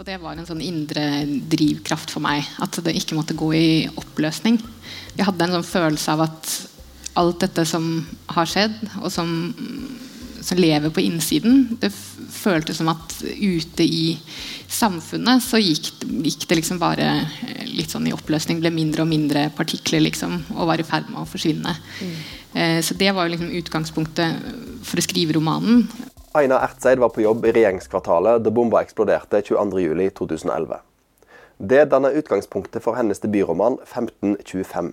Og det var en sånn indre drivkraft for meg. At det ikke måtte gå i oppløsning. Jeg hadde en sånn følelse av at alt dette som har skjedd, og som, som lever på innsiden, det føltes som at ute i samfunnet så gikk, gikk, det liksom bare litt sånn i oppløsning. Ble mindre og mindre partikler liksom, og var i ferd med å forsvinne. Mm. Eh, så det var jo liksom utgangspunktet for å skrive romanen. Aina Ertseid var på jobb i regjeringskvartalet da bomba eksploderte 22.07.2011. Det danner utgangspunktet for hennes debutroman 1525.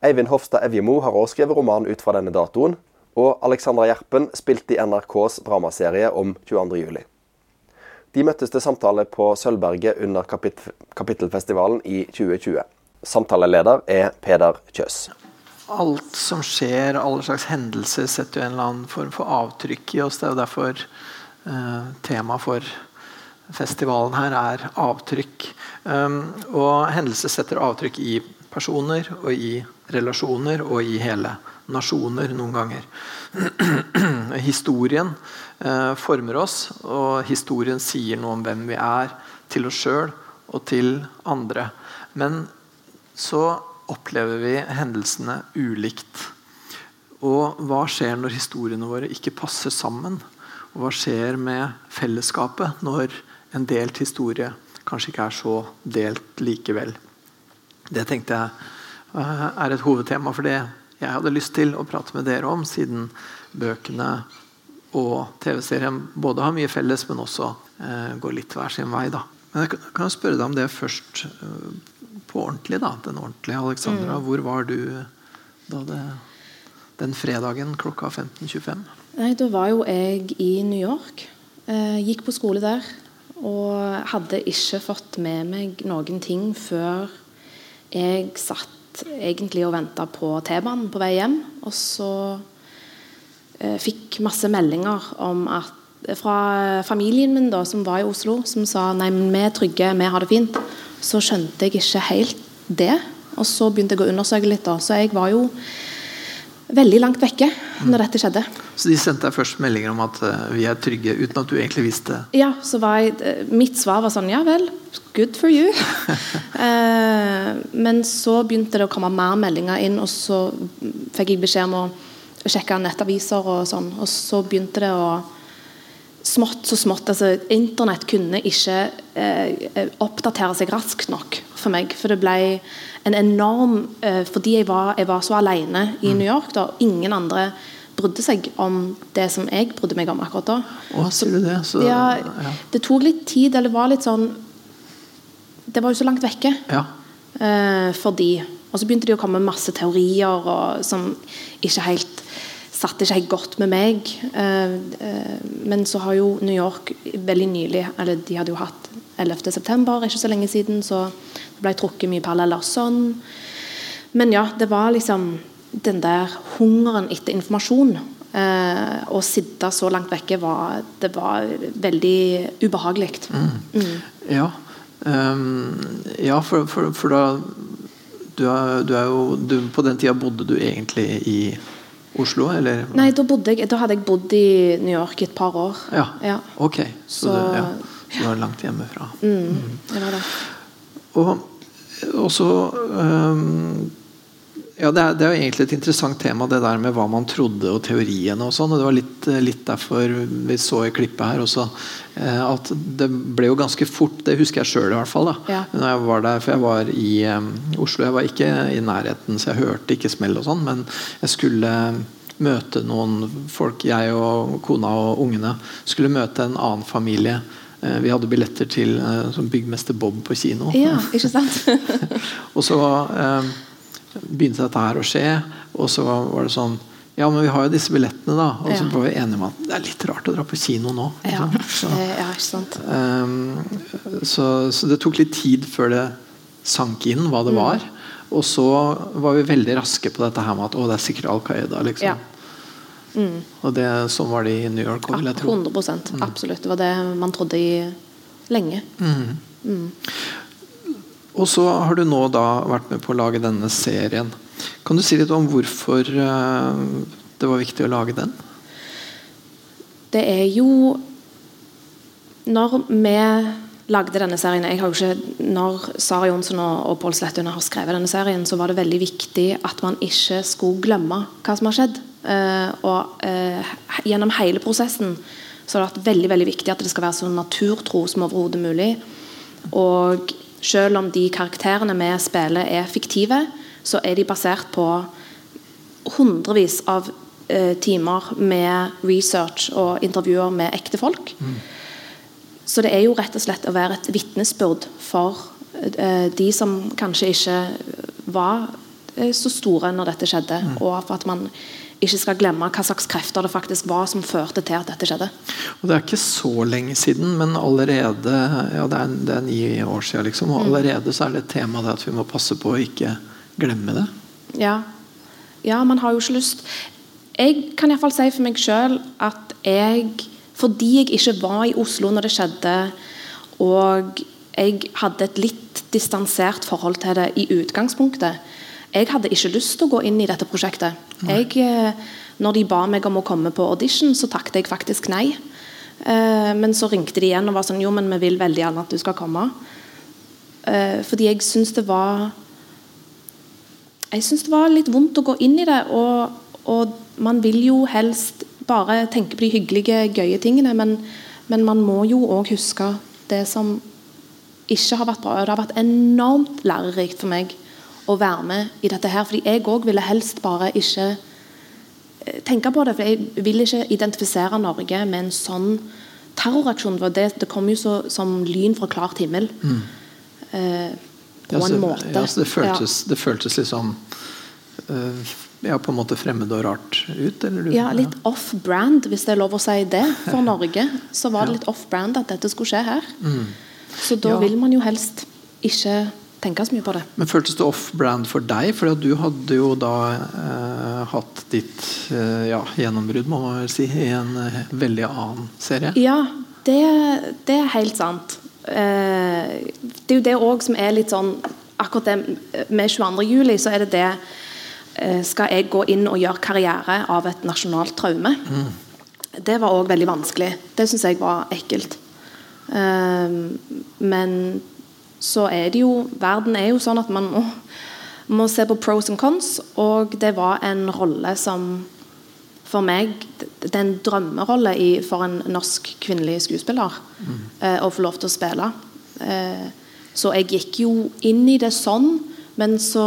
Eivind Hofstad Evjemo har også skrevet roman ut fra denne datoen, og Alexandra Gjerpen spilte i NRKs dramaserie om 22.07. De møttes til samtale på Sølvberget under kapit Kapittelfestivalen i 2020. Samtaleleder er Peder Kjøs. Alt som skjer, alle slags hendelser, setter jo en eller annen form for avtrykk i oss. Det er jo derfor eh, temaet for festivalen her er avtrykk. Um, og hendelser setter avtrykk i personer og i relasjoner og i hele nasjoner noen ganger. historien eh, former oss, og historien sier noe om hvem vi er til oss sjøl og til andre. Men så opplever vi hendelsene ulikt. Og hva skjer når historiene våre ikke passer sammen? Og hva skjer med fellesskapet når en delt historie kanskje ikke er så delt likevel? Det tenkte jeg Eh, er et hovedtema for det jeg hadde lyst til å prate med dere om, siden bøkene og TV-serien både har mye felles, men også eh, går litt hver sin vei. Da. Men jeg kan spørre deg om det først eh, på ordentlig. da, Den ordentlige Alexandra. Mm. Hvor var du da det, den fredagen klokka 15.25? Nei, Da var jo jeg i New York. Eh, gikk på skole der. Og hadde ikke fått med meg noen ting før jeg satt egentlig og venta på T-banen på vei hjem. Og så eh, fikk masse meldinger om at, fra familien min da, som var i Oslo, som sa nei, men vi er trygge, vi har det fint. Så skjønte jeg ikke helt det. Og så begynte jeg å undersøke litt. da, Så jeg var jo veldig langt vekke når dette skjedde. Så de sendte deg først meldinger om at uh, vi er trygge, uten at du egentlig visste? Ja, så var jeg, eh, mitt svar var sånn Ja vel, good for you. uh, men så begynte det å komme mer meldinger inn, og så fikk jeg beskjed om å sjekke nettaviser og sånn. Og så begynte det å Smått så smått. altså Internett kunne ikke eh, oppdatere seg raskt nok for meg. For det ble en enorm eh, Fordi jeg var, jeg var, så alene i mm. New York, da, ingen andre brydde seg om det som jeg brydde meg om akkurat da. Å, sier du det? Så, ja, ja. Det tok litt tid, eller var litt sånn Det var jo så langt vekke ja. eh, for de. Og så begynte de å komme masse teorier og, som ikke helt satte ikke helt godt med meg. Uh, uh, men så har jo New York veldig nylig Eller de hadde jo hatt 11.9., ikke så lenge siden, så det ble trukket mye paralleller sånn. Men ja, det var liksom den der hungeren etter informasjon. Eh, å sitte så langt vekke var, det var veldig ubehagelig. Mm. Mm. Ja. Um, ja, for, for, for, da du er, du er jo, du, På den tida bodde du egentlig i Oslo, eller? Nei, da, jeg, da, hadde jeg bodd i New York i et par år. Ja, ja. ok. Så, så det, ja. Så du var langt hjemmefra. Mm, det var det. Og, og så um, ja, det er, det er, jo egentlig et interessant tema, det der med hva man trodde og teoriene. og sånn, og Det var litt, litt, derfor vi så i klippet her også, eh, at det ble jo ganske fort Det husker jeg sjøl i hvert fall. da, ja. når jeg var der, For jeg var i um, Oslo. Jeg var ikke i nærheten, så jeg hørte ikke smell og sånn, men jeg skulle møte noen folk, jeg og kona og ungene skulle møte en annen familie Eh, vi hadde billetter til uh, byggmester Bob på kino. Ja, ikke sant? og så uh, begynte dette her å skje, og så var det sånn ja, men vi har jo disse billettene, da. Og så var vi enige om at det er litt rart å dra på kino nå. Ja, så, ja, ikke sant. Um, så, så, det tok litt tid før det sank inn hva det mm. var. Og så var vi veldig raske på dette her med at å, det er sikkert Al Qaida. Liksom. Ja. Mm. Og det, Sånn var det i New York òg, vil jeg tro. 100 mm. Absolutt. Det var det man trodde i lenge. Mm. Og så har du nå da vært med på å lage denne serien. Kan du si litt om hvorfor uh, det var viktig å lage den? Det er jo Når vi lagde denne serien jeg har jo ikke, Når Sara Jonsson og, og Pål Slettune har skrevet denne serien, så var det veldig viktig at man ikke skulle glemme hva som har skjedd. Eh, og eh, Gjennom hele prosessen så har det vært veldig veldig viktig at det skal være så naturtro som overhodet mulig. Og selv om de karakterene vi spiller er fiktive, så er de basert på hundrevis av eh, timer med research og intervjuer med ekte folk. Mm. Så det er jo rett og slett å være et vitnesbyrd for eh, de som kanskje ikke var eh, så store når dette skjedde, mm. og for at man ikke skal glemme hva slags krefter det faktisk var som førte til at dette skjedde. Og Det er ikke så lenge siden, men allerede ja, det, er, det er ni år siden, liksom, og mm. allerede så er det et tema det at vi må passe på å ikke glemme det. Ja. ja, man har jo ikke lyst Jeg kan iallfall si for meg sjøl at jeg fordi jeg ikke var i Oslo når det skjedde, og jeg hadde et litt distansert forhold til det i utgangspunktet. Jeg hadde ikke lyst til å gå inn i dette prosjektet. Jeg, eh, når de ba meg om å komme på audition, så takket jeg faktisk nei. Eh, men så ringte de igjen og var sånn Jo, men vi vil veldig gjerne at du skal komme. Eh, fordi jeg syns det var Jeg syns det var litt vondt å gå inn i det. Og, og man vil jo helst bare tenke på de hyggelige, gøye tingene. Men, men man må jo òg huske det som ikke har vært bra. Det har vært enormt lærerikt for meg å være med i dette her. fordi jeg òg ville helst bare ikke eh, tenke på det. For jeg vil ikke identifisere Norge med en sånn terroraksjon. Det, det kom jo så, som lyn fra klart himmel. Mm. Eh, på ja, så, en måte. Ja, det, føltes, ja. det føltes liksom uh, ja, på en måte fremmed og rart ut? Eller? Ja, litt off-brand, hvis det er lov å si det. For Norge så var det litt off-brand at dette skulle skje her. Mm. Så da vil man jo helst ikke tenke så mye på det. Men Føltes det off-brand for deg? For du hadde jo da eh, hatt ditt eh, ja, gjennombrudd, må man vel si, i en eh, veldig annen serie? Ja, det, det er helt sant. Eh, det er jo det òg som er litt sånn Akkurat det med 22. juli, så er det det Eh, skal jeg gå inn og gjøre karriere av et nasjonalt traume. Mm. Det var òg veldig vanskelig. Det syns jeg var ekkelt. Um, men så er det jo Verden er jo sånn at man må, må se på pros and cons, og det var en rolle som for meg Det er en drømmerolle i, for en norsk kvinnelig skuespiller mm. eh, å få lov til å spille. Eh, så jeg gikk jo inn i det sånn, men så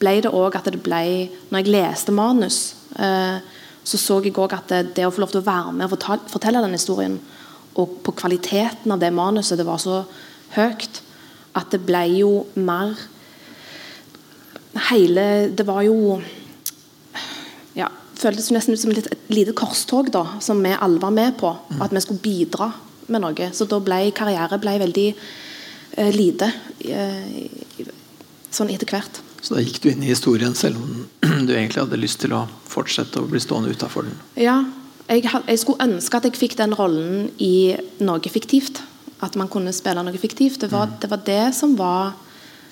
ble det òg at det ble Når jeg leste manus, eh, så så jeg òg at det, det, å få lov til å være med og fortelle den historien, og på kvaliteten av det manuset, det var så høyt at det ble jo mer Hele Det var jo ja, føltes nesten ut som et lite korstog da, som vi alle var med på. Mm. At vi skulle bidra med noe. Så da ble karriere ble veldig eh, lite eh, sånn etter hvert. Så da gikk du inn i historien selv om du egentlig hadde lyst til å fortsette å bli stående utafor den? Ja, jeg, jeg, skulle ønske at jeg fikk den rollen i noe fiktivt. At man kunne spille noe fiktivt. Det var, mm. det, var det, som var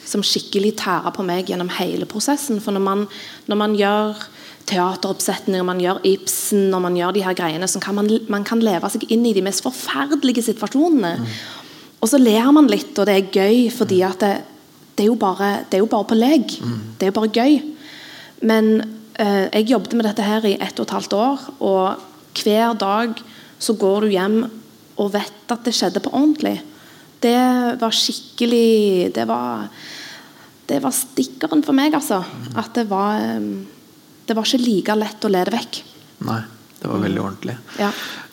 som skikkelig tæra på meg gjennom hele prosessen. For når man, når man gjør teateroppsetninger, man gjør Ibsen, når man gjør de her greiene, så kan man, man kan leve seg inn i de mest forferdelige situasjonene. Mm. Og så ler man litt, og det er gøy fordi at det, det er jo bare, det er jo bare på lek. Mm. Det er jo bare gøy. Men eh, jeg jobbet med dette her i ett og et halvt år, og hver dag så går du hjem og vet at det skjedde på ordentlig. Det var skikkelig Det var, det var stikkeren for meg, altså. At det var eh, Det var ikke like lett å lede vekk. Nei. Det var veldig ordentlig. Ja.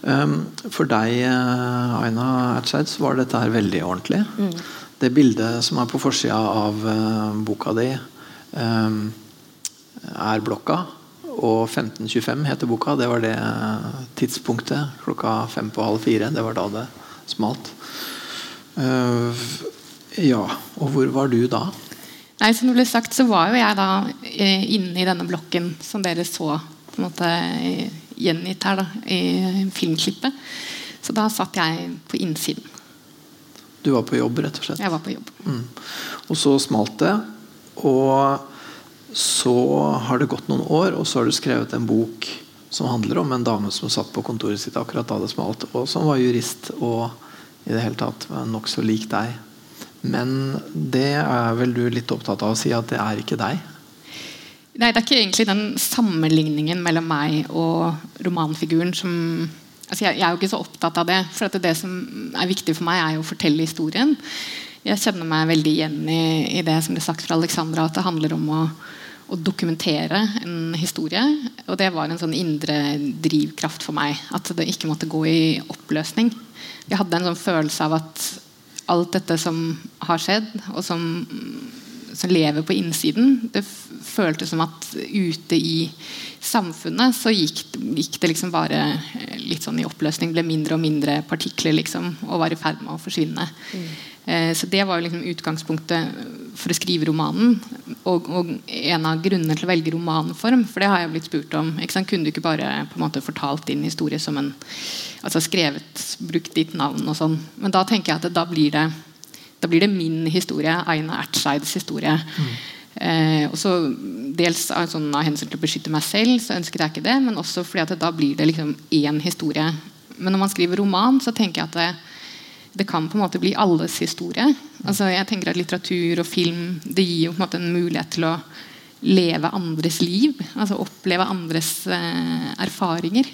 Um, for deg, eh, Aina Ertseid, så var dette her veldig ordentlig. Mm det bildet som er på forsida av uh, boka di, um, er blokka. Og 15.25 heter boka. Det var det tidspunktet. Klokka fem på halv fire. Det var da det smalt. Uh, ja, og hvor var du da? Nei, som det ble sagt, så var jo jeg da inne i denne blokken som dere så på en måte gjengitt her da, i filmklippet. Så da satt jeg på innsiden. Du var på jobb, rett og slett? Jeg var på jobb. Mm. Og så smalt det. Og så har det gått noen år, og så har du skrevet en bok som handler om en dame som satt på kontoret sitt akkurat da det smalt, og som var jurist og i det hele tatt. Nokså lik deg. Men det er vel du litt opptatt av å si at det er ikke deg? Nei, det er ikke egentlig den sammenligningen mellom meg og romanfiguren som altså jeg, jeg, er jo ikke så opptatt av det. For det som er viktig for meg, er jo å fortelle historien. Jeg kjenner meg veldig igjen i, i det som ble sagt fra Alexandra, at det handler om å, å, dokumentere en historie. Og det var en sånn indre drivkraft for meg. At det ikke måtte gå i oppløsning. Jeg hadde en sånn følelse av at alt dette som har skjedd, og som, som lever på innsiden, det føltes som at ute i samfunnet så gikk, gikk, det liksom bare eh, litt sånn i oppløsning. Ble mindre og mindre partikler liksom, og var i ferd med å forsvinne. Mm. Eh, så Det var liksom utgangspunktet for å skrive romanen. Og, og, en av grunnene til å velge romanform. For det har jeg blitt spurt om. Kunne du ikke bare på en måte fortalt din historie som en altså skrevet, brukt ditt navn og sånn. Men da tenker jeg at da blir det, da blir det min historie. Aina Ertseids historie. Mm. Eh, også Dels av, sånn, av, hensyn til å beskytte meg selv, så ønsket jeg ikke det. Men også fordi at da blir det liksom én historie. Men når man skriver roman, så tenker jeg at det, det kan på en måte bli alles historie. Altså jeg tenker at Litteratur og film det gir jo på en måte en mulighet til å leve andres liv. Altså oppleve andres eh, erfaringer.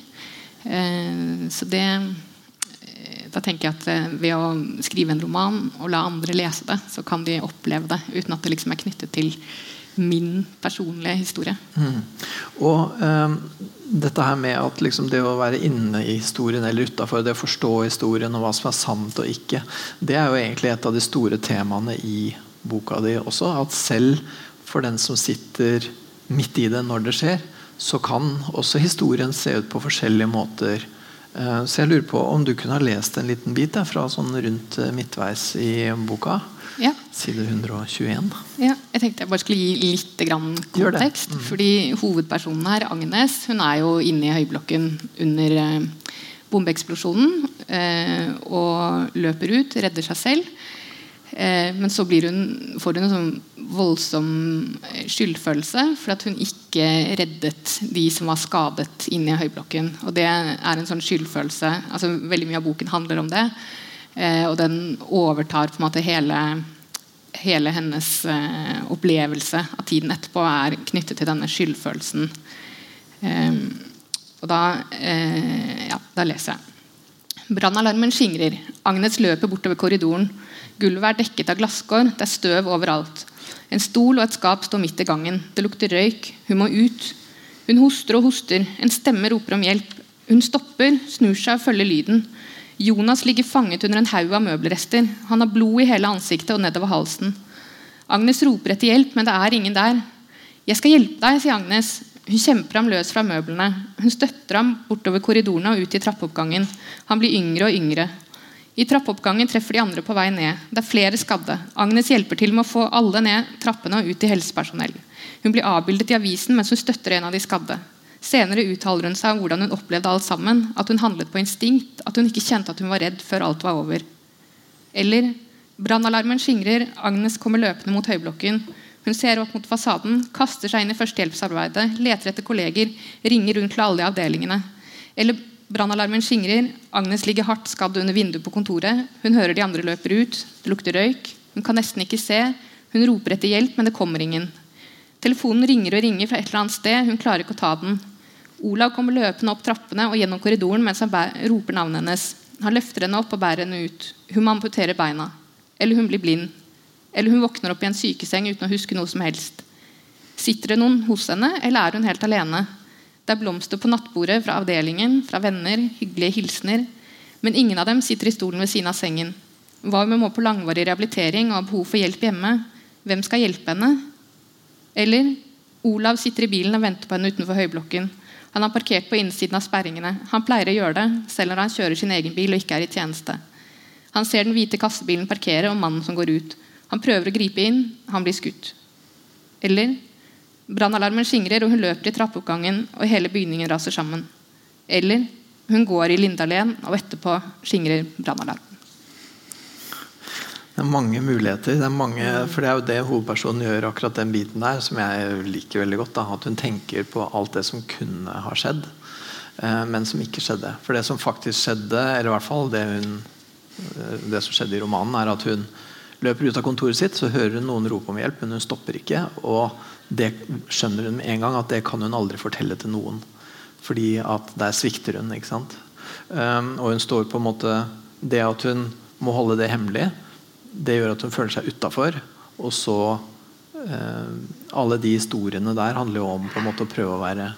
Eh, så det eh, da tenker jeg at eh, Ved å skrive en roman og la andre lese det, så kan de oppleve det uten at det liksom er knyttet til min personlige historie. Mm. Og um, dette her med at liksom det å være inne i historien eller utafor, det å forstå historien og hva som er sant og ikke, det er jo egentlig et av de store temaene i boka di også. At selv for den som sitter midt i det når det skjer, så kan også historien se ut på forskjellige måter. Eh, så jeg lurer på om du kunne ha lest en liten bit fra sånn rundt eh, midtveis i boka? Ja. Side 121. Ja, jeg tenkte jeg bare skulle gi litt kontekst. Mm. fordi Hovedpersonen her, Agnes, hun er jo inne i høyblokken under eh, bombeeksplosjonen. Eh, og løper ut, redder seg selv. Eh, men så hun, får hun en sånn voldsom skyldfølelse for at hun ikke reddet de som var skadet inne i høyblokken. Og det er en sånn skyldfølelse altså Veldig mye av boken handler om det. Eh, og den overtar på en måte hele, hele hennes opplevelse av tiden etterpå er knyttet til denne skyldfølelsen. og da, ja, da leser jeg. Brannalarmen skingrer. Agnes løper bortover korridoren. Gulvet er dekket av glasskår, det er støv overalt. En stol og et skap står midt i gangen. Det lukter røyk. Hun må ut. Hun hoster og hoster. En stemme roper om hjelp. Hun stopper, snur seg og følger lyden. Jonas ligger fanget under en haug av møbelrester. Han har blod i hele ansiktet og nedover halsen. Agnes roper etter hjelp, men det er ingen der. 'Jeg skal hjelpe deg', sier Agnes. Hun kjemper ham løs fra møblene. Hun støtter ham bortover korridorene og ut i trappeoppgangen. Han blir yngre og yngre. I trappeoppgangen treffer de andre på vei ned. Det er flere skadde. Agnes hjelper til med å få alle ned trappene og ut til helsepersonell. Hun blir avbildet i avisen mens hun støtter en av de skadde. Senere uttaler hun seg om hvordan hun opplevde alt sammen. At hun handlet på instinkt. At hun ikke kjente at hun var redd før alt var over. Eller brannalarmen skingrer. Agnes kommer løpende mot høyblokken. Hun ser opp mot fasaden, kaster seg inn i førstehjelpsarbeidet, leter etter kolleger, ringer rundt til alle i avdelingene. Eller Brannalarmen skingrer. Agnes ligger hardt skadd under vinduet på kontoret. Hun hører de andre løper ut. Det lukter røyk. Hun kan nesten ikke se. Hun roper etter hjelp, men det kommer ingen. Telefonen ringer og ringer fra et eller annet sted. Hun klarer ikke å ta den. Olav kommer løpende opp trappene og gjennom korridoren mens han roper navnet hennes. Han løfter henne opp og bærer henne ut. Hun må amputere beina. Eller hun blir blind. Eller hun våkner opp i en sykeseng uten å huske noe som helst. Sitter det noen hos henne, eller er hun helt alene? Det er blomster på nattbordet fra avdelingen, fra venner, hyggelige hilsener. Men ingen av dem sitter i stolen ved siden av sengen. Hva om hun må på langvarig rehabilitering og har behov for hjelp hjemme? Hvem skal hjelpe henne? Eller Olav sitter i bilen og venter på henne utenfor høyblokken. Han har parkert på innsiden av sperringene. Han pleier å gjøre det, selv når han kjører sin egen bil og ikke er i tjeneste. Han ser den hvite kassebilen parkere og mannen som går ut. Han prøver å gripe inn. Han blir skutt. Eller Brannalarmen skingrer, og hun løper i trappeoppgangen, og hele bygningen raser sammen. Eller hun går i Lindalen, og etterpå skingrer brannalarmen. Det er mange muligheter. Det er mange, for det er jo det hovedpersonen gjør, akkurat den biten der, som jeg liker veldig godt. Da, at hun tenker på alt det som kunne ha skjedd, eh, men som ikke skjedde. For det som faktisk skjedde, eller i hvert fall det hun eh, det som skjedde i romanen, er at hun løper ut av kontoret sitt, så hører hun noen rope om hjelp, men hun stopper ikke. Og det skjønner hun med en gang at det kan hun aldri fortelle til noen. Fordi at der svikter hun. ikke sant? Um, og hun står på en måte Det at hun må holde det hemmelig, det gjør at hun føler seg utafor. Og så eh, Alle de historiene der handler jo om på en måte å prøve å være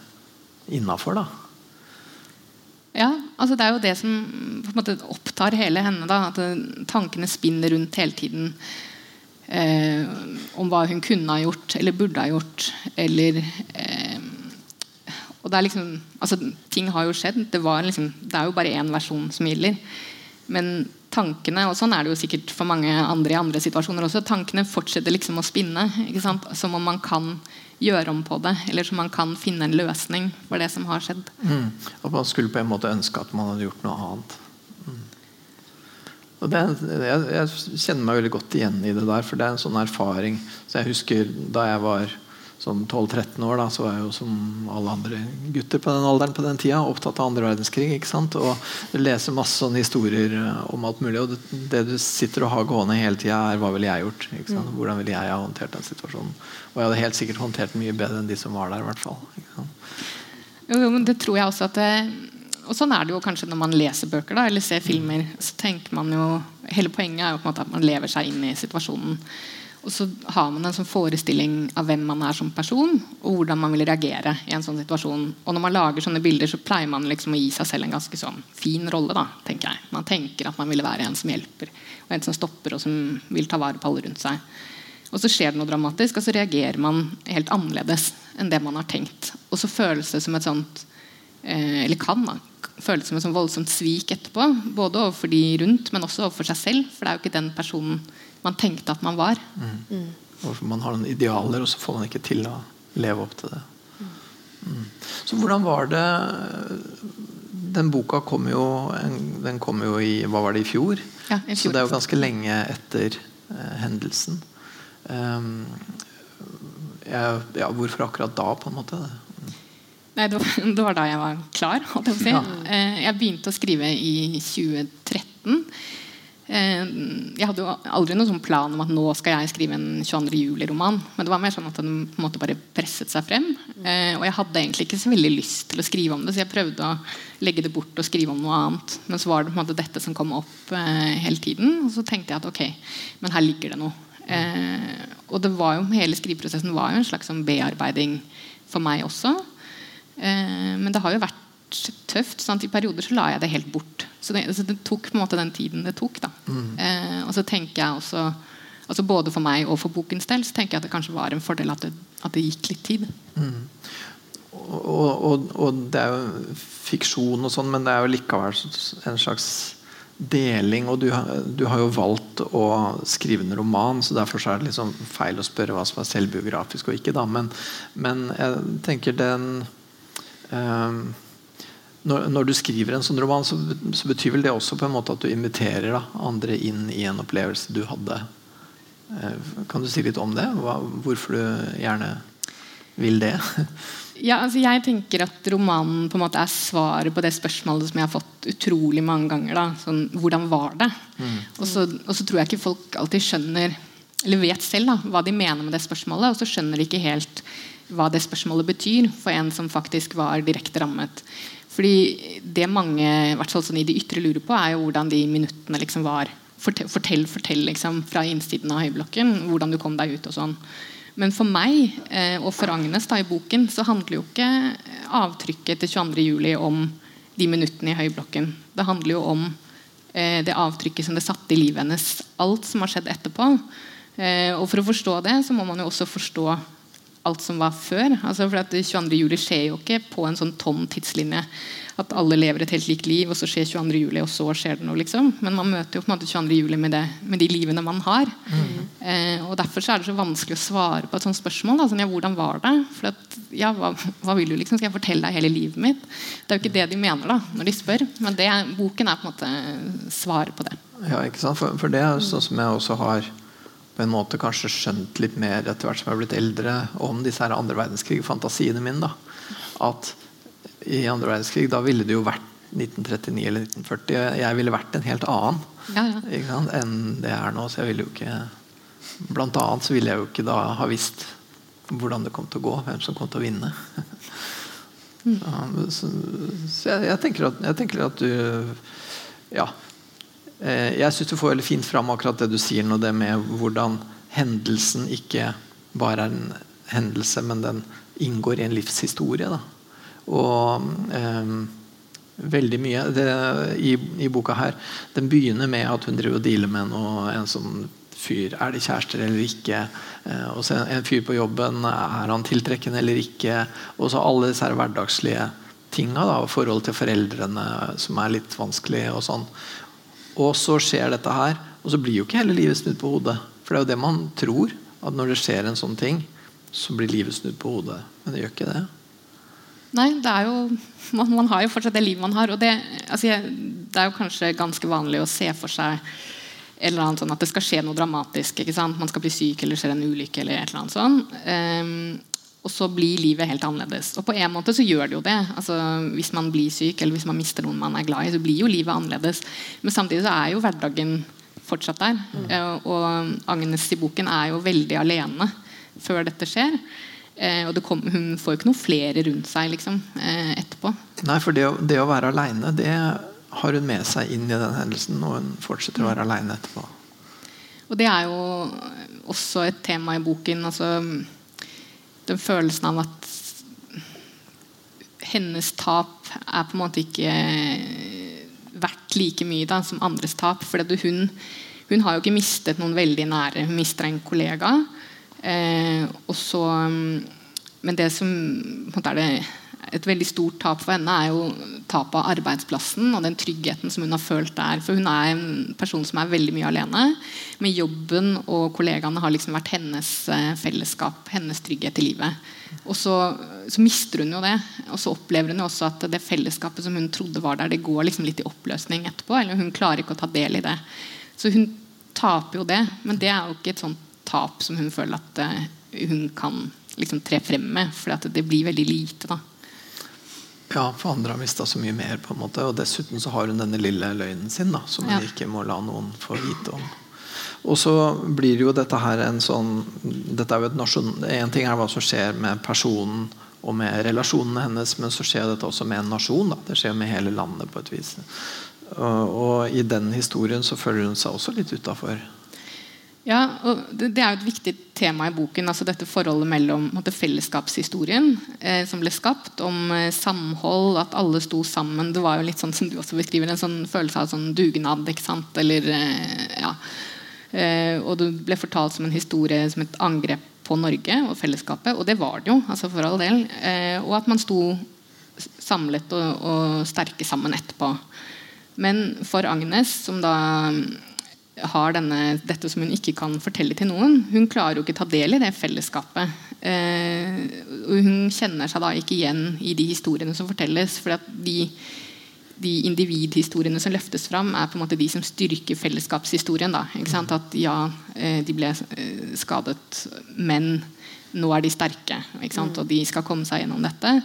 innafor. Ja, altså det er jo det som måte opptar hele henne. da, At tankene spinner rundt hele tiden. Eh, om hva hun kunne ha gjort eller burde ha gjort. Eller eh, og det er liksom, altså Ting har jo skjedd. Det, liksom, det er jo bare én versjon som gjelder. Men tankene, og sånn er det jo sikkert for mange andre i andre situasjoner også, tankene fortsetter liksom å spinne. ikke sant? Som om man kan gjøre om på det, eller som man kan finne en løsning for det som har skjedd. Mm. Og man skulle på en måte ønske at man hadde gjort noe annet. Mm. Det, jeg, jeg, kjenner meg veldig godt igjen i det der, for det er en sånn erfaring. Så jeg husker da jeg var som 12-13 år da, så var jeg jo som alle andre gutter på den alderen på den tida opptatt av andre verdenskrig. ikke sant? Og leser masse sånne historier eh, om alt mulig. Og det, det du sitter og har gående hele tida, er hva ville jeg gjort? ikke sant? Mm. Hvordan ville jeg ha håndtert den situasjonen? Og jeg hadde helt sikkert håndtert den mye bedre enn de som var der. I hvert fall, jo, jo, men det tror jeg også at det, og Sånn er det jo kanskje når man leser bøker da, eller ser filmer. så tenker man jo, Hele poenget er jo på en måte at man lever seg inn i situasjonen. Og så har man en sånn forestilling av hvem man er som person, og hvordan man vil reagere i en sånn situasjon. Og når man lager sånne bilder, så pleier man liksom å gi seg selv en ganske sånn fin rolle. da, tenker jeg. Man tenker at man vil være en som hjelper, og en som stopper, og som vil ta vare på alle rundt seg. Og så skjer det noe dramatisk, og så reagerer man helt annerledes enn det man har tenkt. Og så føles det som et sånt eh, Eller kan da, føles som et sånt voldsomt svik etterpå. Både overfor de rundt, men også overfor seg selv. For det er jo ikke den personen man tenkte at man var. Mm. Man har noen idealer, og så får man ikke til å leve opp til det. Mm. Så hvordan var det Den boka kom jo, den kom jo i hva var det, i fjor? Ja, i fjor. Så det er jo ganske lenge etter eh, hendelsen. Um, jeg, ja, hvorfor akkurat da, på en måte? Nei, det var, det var da jeg var klar. Jeg, si. ja. Eh, jeg begynte å skrive i 2013. Eh, jeg hadde jo aldri noen sånn plan om at nå skal jeg skrive en 22. juli-roman. Men det var mer sånn at den på bare presset seg frem. Eh, og jeg hadde egentlig ikke så veldig lyst til å skrive om det, så jeg prøvde å legge det bort og skrive om noe annet. Men så var det på en måte dette som kom opp eh, hele tiden. Og så tenkte jeg at ok, men her ligger det noe. og det var jo, hele skriveprosessen var jo en slags sånn bearbeiding for meg også. men det har jo vært tøft. Sant? I perioder så la jeg det helt bort. Så det, så det tok på en måte den tiden det tok. Mm. Eh, og så tenker jeg også altså Både for meg og for bokens del så tenker jeg at det kanskje var en fordel at det, at det gikk litt tid. Mm. Og, og, og, det er jo fiksjon og sånn, men det er jo likevel en slags deling. Og du, du, har jo valgt å skrive en roman, så derfor så er det liksom feil å spørre hva som er selvbiografisk og ikke. da, Men, men jeg tenker den um, når, når, du skriver en sånn roman, så, så, betyr vel det også på en måte at du inviterer da, andre inn i en opplevelse du hadde. Eh, kan du si litt om det? Hva, hvorfor du gjerne vil det? Ja, altså jeg tenker at romanen på en måte er svaret på det spørsmålet som jeg har fått utrolig mange ganger. Da. Sånn, hvordan var det? Mm. Og, så, og, så, tror jeg ikke folk alltid skjønner eller vet selv da, hva de mener med det spørsmålet. Og så skjønner de ikke helt hva det spørsmålet betyr for en som faktisk var direkte rammet. Fordi det mange i hvert fall sånn i de ytre lurer på, er jo hvordan de minuttene liksom var. Fortell, fortell, fortell liksom, fra innsiden av høyblokken hvordan du kom deg ut. og sånn. Men for meg eh, og for Agnes da, i boken så handler jo ikke avtrykket til 22.07. om de minuttene i høyblokken. Det handler jo om eh, det avtrykket som det satte i livet hennes. Alt som har skjedd etterpå. Eh, og For å forstå det så må man jo også forstå alt som var før. Altså for at 22. juli skjer jo ikke på en sånn tom tidslinje. At alle lever et helt likt liv, og så skjer 22. juli, og så skjer det noe. liksom. Men man møter jo på en måte 22. juli med, det, med de livene man har. Mm. Eh, og Derfor så er det så vanskelig å svare på et sånt spørsmål. Da. Sånn, ja, hvordan var det? For at, ja, hva, hva, vil du liksom? Skal jeg fortelle deg hele livet mitt? Det er jo ikke det de mener da, når de spør. Men det, boken er på en måte svaret på det. Ja, ikke sant? For, for det er sånn som jeg også har på en måte kanskje skjønt litt mer etter hvert som jeg har blitt eldre om disse her andre verdenskrig-fantasiene mine. da, At i andre verdenskrig da ville det jo vært 1939 eller 1940. Jeg ville vært en helt annen Ja, ja. enn det jeg er nå. Så jeg ville jo ikke Blant annet så ville jeg jo ikke da ha visst hvordan det kom til å gå, hvem som kom til å vinne. Ja, så, så jeg, jeg, tenker at, jeg tenker at du Ja. Eh, Jeg syns du får veldig fint fram akkurat det du sier nå, det med hvordan hendelsen ikke bare er en hendelse, men den inngår i en livshistorie. Da. Og eh, veldig mye det, i, i boka her Den begynner med at hun driver og dealer med noe, en sånn fyr. Er de kjærester eller ikke? Eh, og så en fyr på jobben. Er han tiltrekkende eller ikke? Og så alle disse her hverdagslige tinga. Forholdet til foreldrene som er litt vanskelig. og sånn. Og så skjer dette her, og så blir jo ikke hele livet snudd på hodet. For det er jo det man tror. At når det skjer en sånn ting, så blir livet snudd på hodet. Men det gjør ikke det. Nei, det er jo man, man har jo fortsatt det livet man har. Og det, altså det er jo kanskje ganske vanlig å se for seg eller annet sånn at det skal skje noe dramatisk. Man skal bli syk eller skjer en ulykke. eller et eller annet sånt. Ehm, og så blir livet helt annerledes. Og på en måte så gjør det jo det. Altså, hvis man blir syk eller hvis man mister noen man er glad i, så blir jo livet annerledes. Men samtidig så er jo hverdagen fortsatt der. Mm. og Agnes i boken er jo veldig alene før dette skjer. Eh, og det kom, hun får jo ikke noen flere rundt seg liksom, eh, etterpå. Nei, for det å, det å være aleine, det har hun med seg inn i den hendelsen. Og hun fortsetter å være aleine etterpå. Og det er jo også et tema i boken. altså Den følelsen av at hennes tap er på en måte ikke verdt like mye da, som andres tap. For hun, hun har jo ikke mistet noen veldig nære. Hun mister en kollega. Eh, så, men det som på en måte er det et veldig stort tap for henne er jo tapet av arbeidsplassen og den tryggheten som hun har følt der. For hun er en person som er veldig mye alene. Men jobben og kollegaene har liksom vært hennes eh, fellesskap, hennes trygghet i livet. Og så, så, mister hun jo det. Og så opplever hun jo også at det fellesskapet som hun trodde var der, det går liksom litt i oppløsning etterpå. Eller hun klarer ikke å ta del i det. Så hun taper jo det. Men det er jo ikke et sånt tap som hun føler at uh, hun kan liksom tre frem med. For det blir veldig lite. da ja, for andre har mista så mye mer. på en måte Og dessuten så har hun denne lille løgnen sin da som hun ikke må la noen få vite om. Og så blir jo dette her en sånn dette er jo et nasjon, En ting er hva som skjer med personen og med relasjonene hennes, men så skjer dette også med en nasjon. da Det skjer med hele landet på et vis. Og, og i den historien så føler hun seg også litt utafor. Ja, og det, er jo et viktig tema i boken. altså Dette forholdet mellom måtte, fellesskapshistorien eh, som ble skapt, om eh, samhold, at alle sto sammen. Det var jo litt sånn som du også beskriver, en sånn følelse av sånn dugnad. ikke sant? Eller, eh, ja. Eh, og det ble fortalt som en historie som et angrep på Norge og fellesskapet. Og det var det jo, altså for all del. Eh, og at man sto samlet og, og sterke sammen etterpå. Men for Agnes, som da har denne, dette som hun ikke kan fortelle til noen. Hun klarer jo ikke ta del i det fellesskapet. Eh, hun kjenner seg da ikke igjen i de historiene som fortelles. for de, de individhistoriene som løftes fram, er på en måte de som styrker fellesskapshistorien. Da, At ja, eh, de ble eh, skadet, men nå er de sterke. Og de skal komme seg gjennom dette.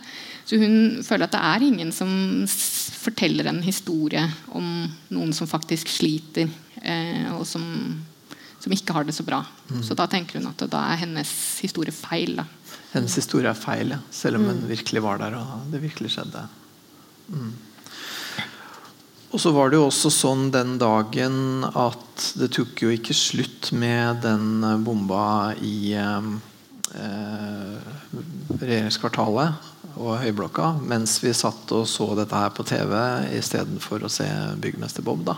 Så hun føler at det er ingen som forteller en historie om noen som faktisk sliter, og som, som, ikke har det så bra. Mm. Så da tenker hun at da er hennes historie feil. Da. Hennes historie er feil, ja. selv om mm. hun virkelig var der og det virkelig skjedde. Mm. Og så var det jo også sånn den dagen at det tok jo ikke slutt med den bomba i eh, eh regjeringskvartalet og Høyblokka mens vi satt og så dette her på TV istedenfor å se Byggmester Bob, da,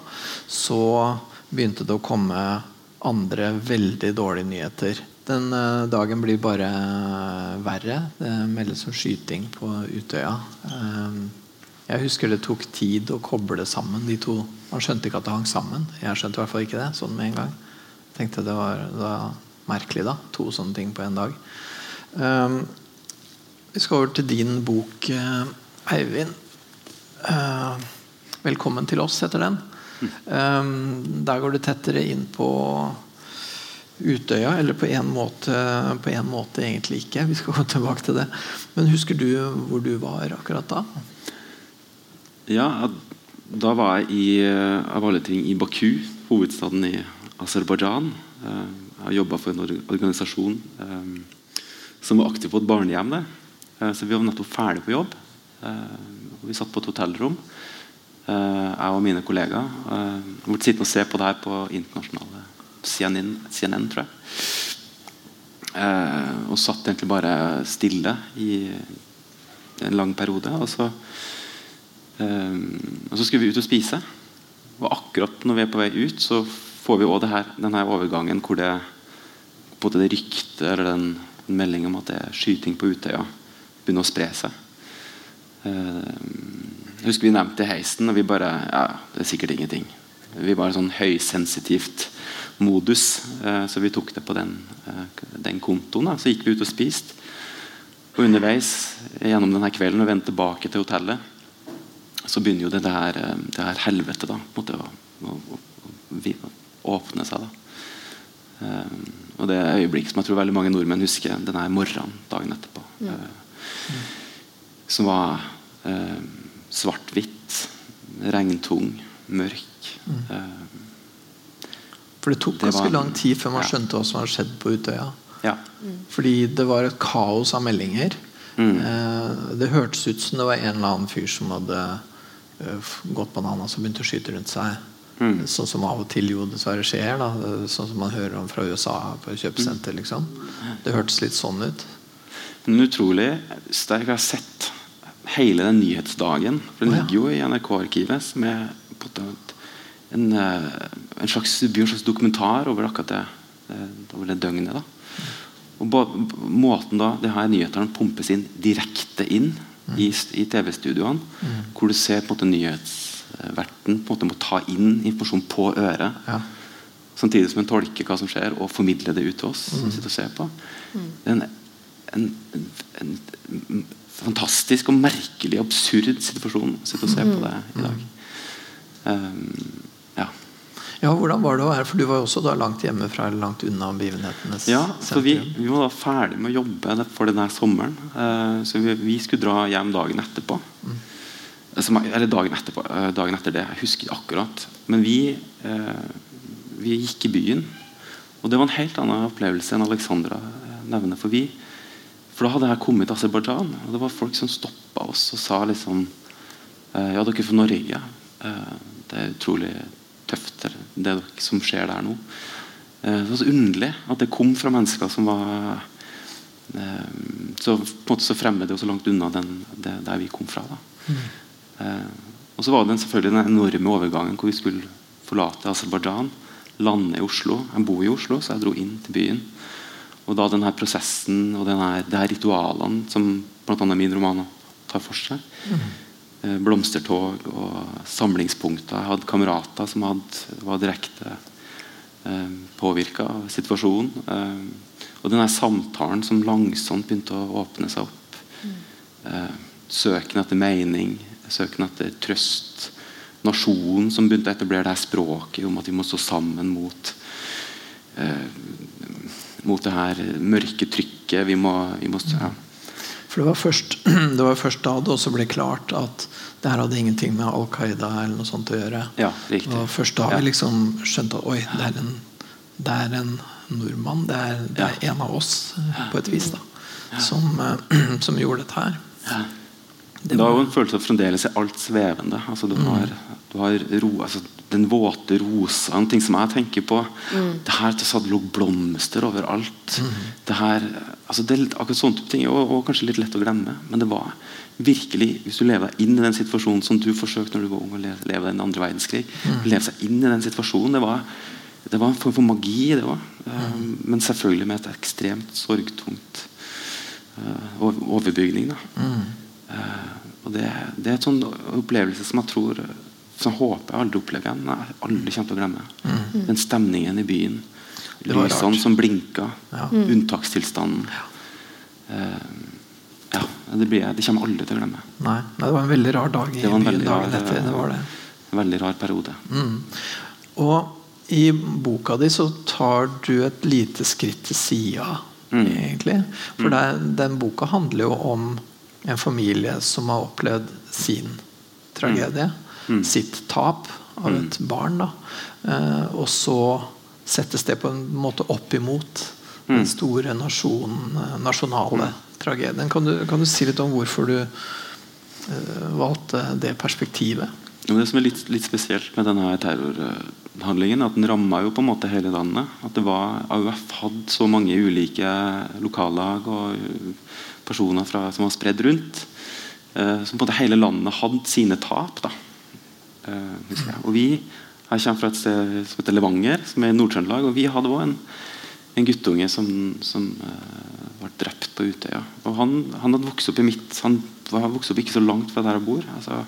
så begynte det å komme andre veldig dårlige nyheter. Den uh, dagen blir bare uh, verre. Det meldes om skyting på Utøya. Uh, jeg husker det tok tid å koble sammen de to. Man skjønte ikke at det hang sammen. Jeg skjønte i hvert fall ikke det sånn med en gang. Tenkte det var, det var merkelig, da. To sånne ting på en dag. Vi skal over til din bok, eh, Eivind. Eh, velkommen til oss, heter den. Mm. Der går du tettere inn på Utøya, eller på en, måte, på en måte egentlig ikke. Vi skal gå tilbake til det. Men husker du hvor du var akkurat da? Ja, da var jeg i, av alle ting i Baku, hovedstaden i Aserbajdsjan. Jeg har jobba for en organisasjon som var aktiv på et barnehjem. Så vi var nettopp ferdig på jobb. Vi satt på et hotellrom. Jeg og mine kollegaer. Vi ble sittende og se på det her på internasjonale CNN, CNN tror jeg. Og satt egentlig bare stille i en lang periode. Og så, og så skulle vi ut og spise. Og akkurat når vi er på vei ut, så får vi også denne overgangen hvor det, både det ryktet eller den, den meldingen om at det er skyting på Utøya, begynner å spre seg. Jeg husker vi nevnte heisen, og vi bare Ja, det er sikkert ingenting. Vi var sånn høysensitivt modus, så vi tok det på den, den kontoen. Da. Så gikk vi ut og spiste. Og underveis gjennom denne kvelden og vendte tilbake til hotellet, så begynner jo det der, det her helvete da, måtte, å, å, å, åpne seg. da og det er øyeblikk som jeg tror veldig mange nordmenn husker denne morgenen dagen etterpå. Mm. Som var eh, svart-hvitt, regntung, mørk. Mm. Eh, For det tok det ganske var, lang tid før man ja. skjønte hva som hadde skjedd på Utøya. Ja. Mm. Fordi det var et kaos av meldinger. Mm. Eh, det hørtes ut som det var en eller annen fyr som hadde uh, gått bananas og begynt å skyte rundt seg. Mm. Sånn som av og til jo dessverre skjer. Da. Sånn som man hører om fra USA på kjøpesenter. Liksom. Det hørtes litt sånn ut. Men utrolig sterk. Jeg har sett hele den nyhetsdagen. For Den ligger jo i NRK-arkivet. Som er en, en, slags, en slags dokumentar over akkurat det, over det døgnet. da og Måten da det her nyhetene pumpes inn direkte inn mm. i, i TV-studioene, mm. hvor du ser på en måte nyhetsverten på en måte må ta inn informasjon på øret. Ja. Samtidig som en tolker hva som skjer, og formidler det ut til oss. Mm. som sitter og ser på. Mm. Det er en, en, en, en, fantastisk og merkelig, absurd situasjon å sitte og se på det i dag. Um, ja. ja, Hvordan var det å være For du var jo også da langt hjemmefra eller langt unna begivenhetenes Ja, så vi, vi, var da ferdig med å jobbe for denne sommeren. Uh, så vi, vi, skulle dra hjem dagen etterpå. Mm eller dagen, etterpå, eh, dagen etter det. Jeg husker akkurat. Men vi, eh, vi gikk i byen. Og det var en helt annen opplevelse enn Alexandra eh, nevner. For vi For da hadde jeg kommet til Aserbajdsjan, og det var folk som stoppa oss og sa liksom Ja, dere er fra Norge. Det er utrolig tøft, det som skjer der nå. Det var så underlig at det kom fra mennesker som var så, så fremmede og så langt unna den, det, der vi kom fra. mm. Eh, og så var det selvfølgelig den enorme overgangen hvor vi skulle forlate Aserbajdsjan, lande i Oslo. Jeg bor i Oslo, så jeg dro inn til byen. Og da denne prosessen og denne, det her ritualene som bl.a. min roman tar for seg. Mm. Blomstertog og samlingspunkter. Jeg hadde kamerater som hadde, var direkte eh, påvirka av situasjonen. Eh, og denne samtalen som langsomt begynte å åpne seg opp. Mm. Eh, søken etter mening, søken etter trøst. Nasjonen som begynte å etablere det her språket om at vi må stå sammen mot eh, mot det her mørke trykket. Vi må, vi må ja. For det var, først, det var først da det også ble klart at det her hadde ingenting med Al Qaida eller noe sånt å gjøre. Ja, riktig. Og først da ja. vi liksom skjønte at oi, det er en, det er en nordmann. Det er, det er en av oss, på et vis, da, som, som gjorde dette her. Det var jo en følelse av fremdeles er alt svevende. Altså, du, har, du har ro, altså, den våte rosa, en ting som jeg tenker på. Mm. Det her det lå blomster overalt. Mm. Det her, altså, det, akkurat sånne ting og, og, kanskje litt lett å glemme. Men det var virkelig, hvis du lever deg inn i den situasjonen som du forsøkte når du var ung, å leve, leve den andre verdenskrig mm. leve seg inn i den situasjonen, det var, det var en form for magi. det var. Um, men selvfølgelig med et ekstremt sorgtungt uh, overbygning. da mm. Og det, det, er en sånn opplevelse som jeg tror Som håper jeg aldri opplever igjen. Jeg aldri kommer til å glemme. Mm. Den stemningen i byen. Lysene som blinka. Ja. Mm. Unntakstilstanden. Ja. Uh, ja, det, blir, det, kommer jeg aldri til å glemme. Nei, Det var en veldig rar dag i byen dagen etter. Det var det. En veldig rar periode. Mm. Og i boka di så tar du et lite skritt til sida, mm. egentlig. For mm. det, den boka handler jo om en familie som har opplevd sin tragedie. Mm. Sitt tap av Mm. et barn. Da. Eh, og så settes det på en måte opp imot Mm. den store nasjonen, eh, nasjonale tragedien. Kan du, kan du si litt om hvorfor du eh, valgte det perspektivet? Det som er litt, litt spesielt med denne terrorhandlingen, at den ramma jo på en måte hele landet. At det var, AUF hadde så mange ulike lokallag og personer fra, som var spredd rundt. Eh, som på en måte hele landet hadde sine tap. da eh. Og vi jeg kommer fra et sted som heter Levanger, som er i Nord-Trøndelag. Og vi hadde òg en, en guttunge som, som eh, ble drept på Utøya. Og han, han hadde vokst opp i mitt Han var vokst opp ikke så langt fra der jeg bor. altså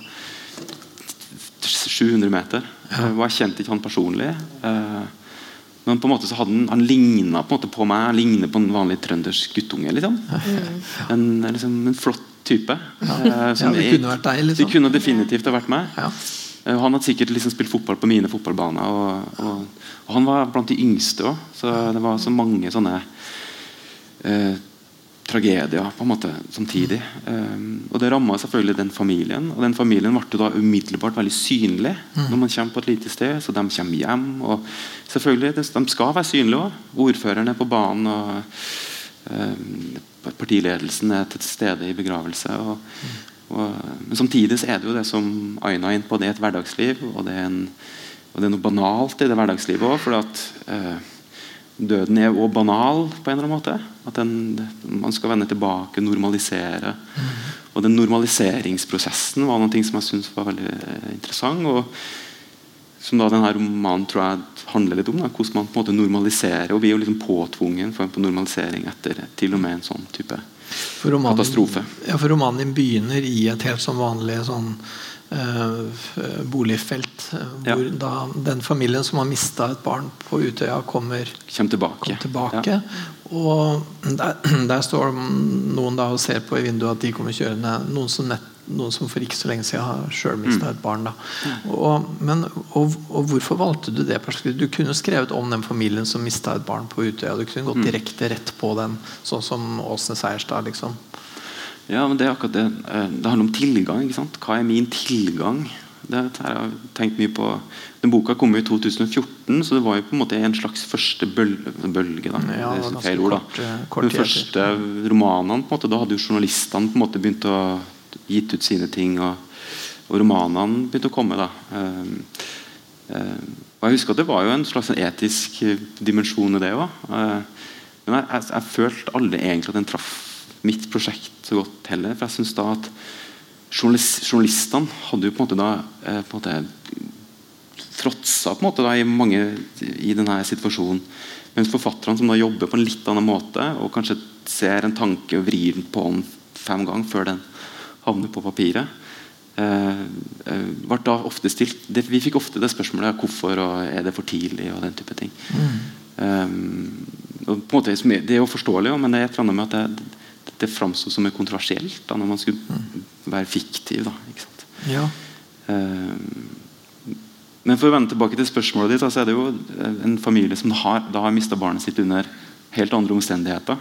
700 meter. Ja. Og jeg kjente ikke han personlig. eh, Men på en måte så hadde han, han ligna på, på meg. Han ligner på en vanlig trøndersk guttunge. Liksom. En, liksom, en flott type. eh, som Ja, det kunne vært deg, liksom. Det kunne definitivt ha vært meg. Ja. Eh, Han hadde sikkert liksom spilt fotball på mine fotballbaner. Og, og, og han var blant de yngste òg, så det var så mange sånne eh, tragedier på en måte samtidig. Um, og det ramma selvfølgelig den familien. Og den familien ble da umiddelbart veldig synlig når man kommer på et lite sted. Så de kommer hjem. Og selvfølgelig, de skal være synlige òg. Ordføreren er på banen. og um, Partiledelsen er til stede i begravelse. Og, og, men samtidig så er det jo det som Aina er inne på, det er et hverdagsliv. Og det er, en, og det er noe banalt i det hverdagslivet òg. Eh, døden er òg banal på en eller annen måte. At den, man skal vende tilbake, normalisere. Og den normaliseringsprosessen var noe som jeg syntes var veldig eh, interessant. og som da denne romanen tror jeg handler litt om. Da, hvordan man på en måte normaliserer. Og vi er jo liksom påtvungen for på normalisering etter til og med en sånn type romanen, Katastrofe. Ja, for romanen din begynner i et helt sånn vanlig sånn, boligfelt. Hvor Ja. Da den familien som har mista et barn på Utøya, kommer, Kjem tilbake. Kom tilbake. Ja. Og der, der står noen da og ser på i vinduet at de kommer kjørende. Noen som, nett, noen som for ikke så lenge siden har sjøl mista et barn. da og, men, og, og hvorfor valgte du det? Du kunne skrevet om den familien som mista et barn på Utøya. Du kunne gått direkte rett på den, sånn som Åsne Seierstad. liksom Ja, men det er akkurat det. Eh, Det handler om tilgang. ikke sant? Hva er min tilgang? Det har jeg tenkt mye på. Den boka kom jo i 2014, så det var jo på en måte en slags første bølge. bølge. Da. Ja, det er feil ord, da. kort, eh, etter. første romanene, på en måte, da hadde jo journalistene på en måte begynt å gitt ut sine ting, og, og romanene begynte å komme. da. Eh, og jeg husker at Det var jo en slags etisk dimensjon i det òg. men jeg, jeg, jeg følte aldri egentlig at den traff mitt prosjekt så godt heller. For jeg synes da at journalist, journalistene hadde jo på en måte da eh, på en måte fråtsa på en måte da i mange i denne situasjonen. Mens forfatterne som da jobber på en litt annen måte, og kanskje ser en tanke og vrir den på den fem ganger før den havner på papiret, eh, eh, ble da ofte stilt det, Vi fikk ofte det spørsmålet hvorfor og er det for tidlig og den type ting. Um, og på en måte, det er jo forståelig, men det er et eller annet med at det, det, framsto som kontroversielt da når man skulle være fiktiv. da, ikke sant? Ja. Um, men for å vende tilbake til spørsmålet ditt, så er det jo eh, en familie som har, da har mista barnet sitt under helt andre omstendigheter.